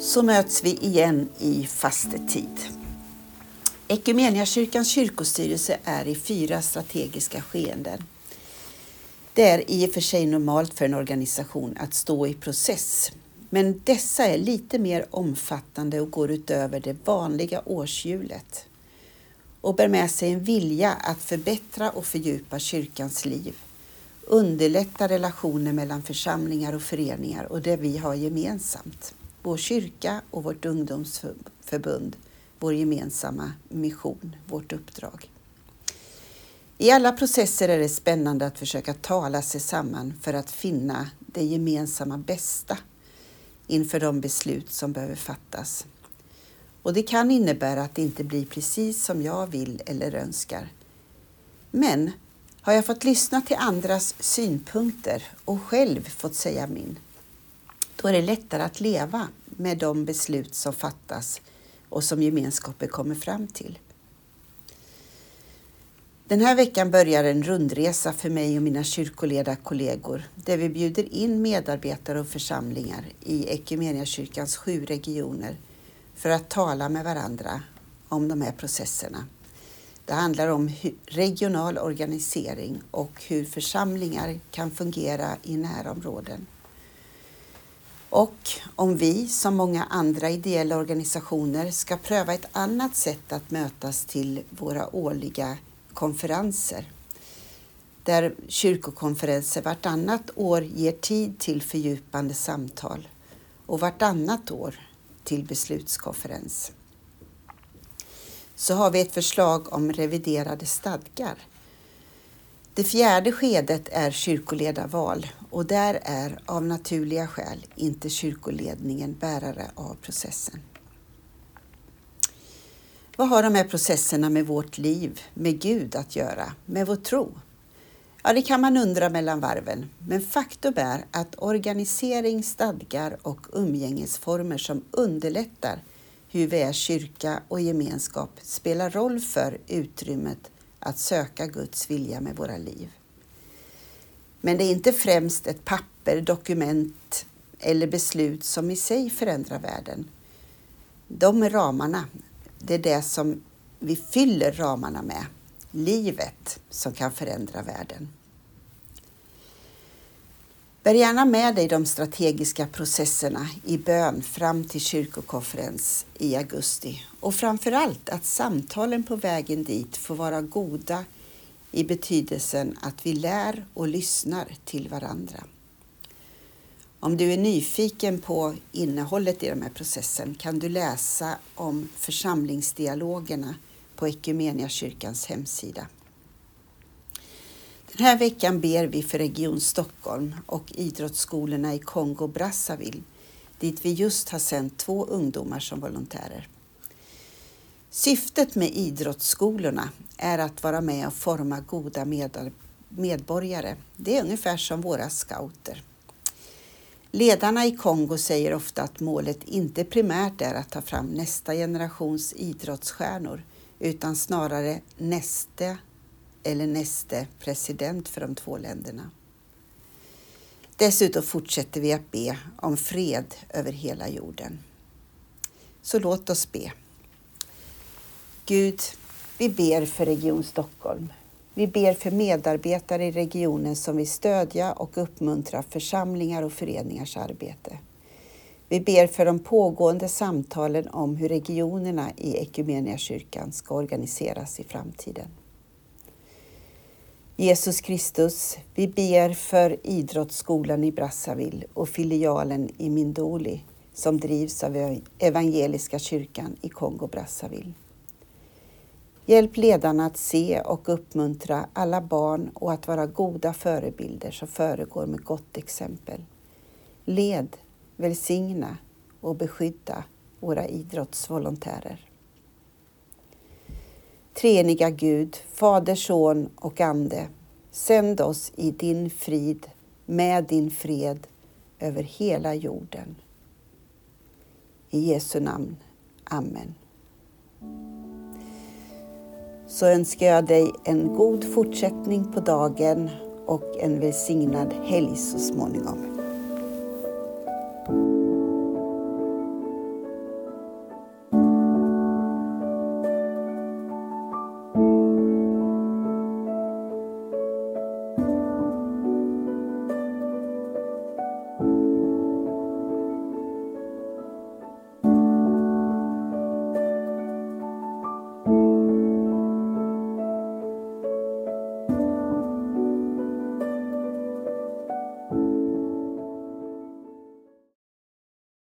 så möts vi igen i fastetid. Equmeniakyrkans kyrkostyrelse är i fyra strategiska skeenden. Det är i och för sig normalt för en organisation att stå i process, men dessa är lite mer omfattande och går utöver det vanliga årshjulet och bär med sig en vilja att förbättra och fördjupa kyrkans liv, underlätta relationer mellan församlingar och föreningar och det vi har gemensamt vår kyrka och vårt ungdomsförbund, vår gemensamma mission, vårt uppdrag. I alla processer är det spännande att försöka tala sig samman för att finna det gemensamma bästa inför de beslut som behöver fattas. Och det kan innebära att det inte blir precis som jag vill eller önskar. Men har jag fått lyssna till andras synpunkter och själv fått säga min, då är det lättare att leva med de beslut som fattas och som gemenskapen kommer fram till. Den här veckan börjar en rundresa för mig och mina kyrkoledarkollegor där vi bjuder in medarbetare och församlingar i Equmeniakyrkans sju regioner för att tala med varandra om de här processerna. Det handlar om regional organisering och hur församlingar kan fungera i närområden. Och om vi, som många andra ideella organisationer, ska pröva ett annat sätt att mötas till våra årliga konferenser där kyrkokonferenser vartannat år ger tid till fördjupande samtal och vartannat år till beslutskonferens. Så har vi ett förslag om reviderade stadgar det fjärde skedet är kyrkoledarval och där är av naturliga skäl inte kyrkoledningen bärare av processen. Vad har de här processerna med vårt liv, med Gud att göra, med vår tro? Ja, det kan man undra mellan varven, men faktum är att organisering, stadgar och umgängesformer som underlättar hur vi är kyrka och gemenskap spelar roll för utrymmet att söka Guds vilja med våra liv. Men det är inte främst ett papper, dokument eller beslut som i sig förändrar världen. De är ramarna. Det är det som vi fyller ramarna med. Livet som kan förändra världen. Bär gärna med dig de strategiska processerna i bön fram till kyrkokonferens i augusti och framför allt att samtalen på vägen dit får vara goda i betydelsen att vi lär och lyssnar till varandra. Om du är nyfiken på innehållet i den här processen kan du läsa om församlingsdialogerna på Equmeniakyrkans hemsida. Den här veckan ber vi för Region Stockholm och idrottsskolorna i Kongo Brazzaville dit vi just har sänt två ungdomar som volontärer. Syftet med idrottsskolorna är att vara med och forma goda medborgare. Det är ungefär som våra scouter. Ledarna i Kongo säger ofta att målet inte primärt är att ta fram nästa generations idrottsstjärnor utan snarare nästa eller näste president för de två länderna. Dessutom fortsätter vi att be om fred över hela jorden. Så låt oss be. Gud, vi ber för Region Stockholm. Vi ber för medarbetare i regionen som vill stödja och uppmuntra församlingar och föreningars arbete. Vi ber för de pågående samtalen om hur regionerna i Equmeniakyrkan ska organiseras i framtiden. Jesus Kristus, vi ber för idrottsskolan i Brazzaville och filialen i Mindoli som drivs av Evangeliska kyrkan i Kongo-Brazzaville. Hjälp ledarna att se och uppmuntra alla barn och att vara goda förebilder som föregår med gott exempel. Led, välsigna och beskydda våra idrottsvolontärer. Treeniga Gud, Fader, Son och Ande, sänd oss i din frid med din fred över hela jorden. I Jesu namn. Amen. Så önskar jag dig en god fortsättning på dagen och en välsignad helg så småningom.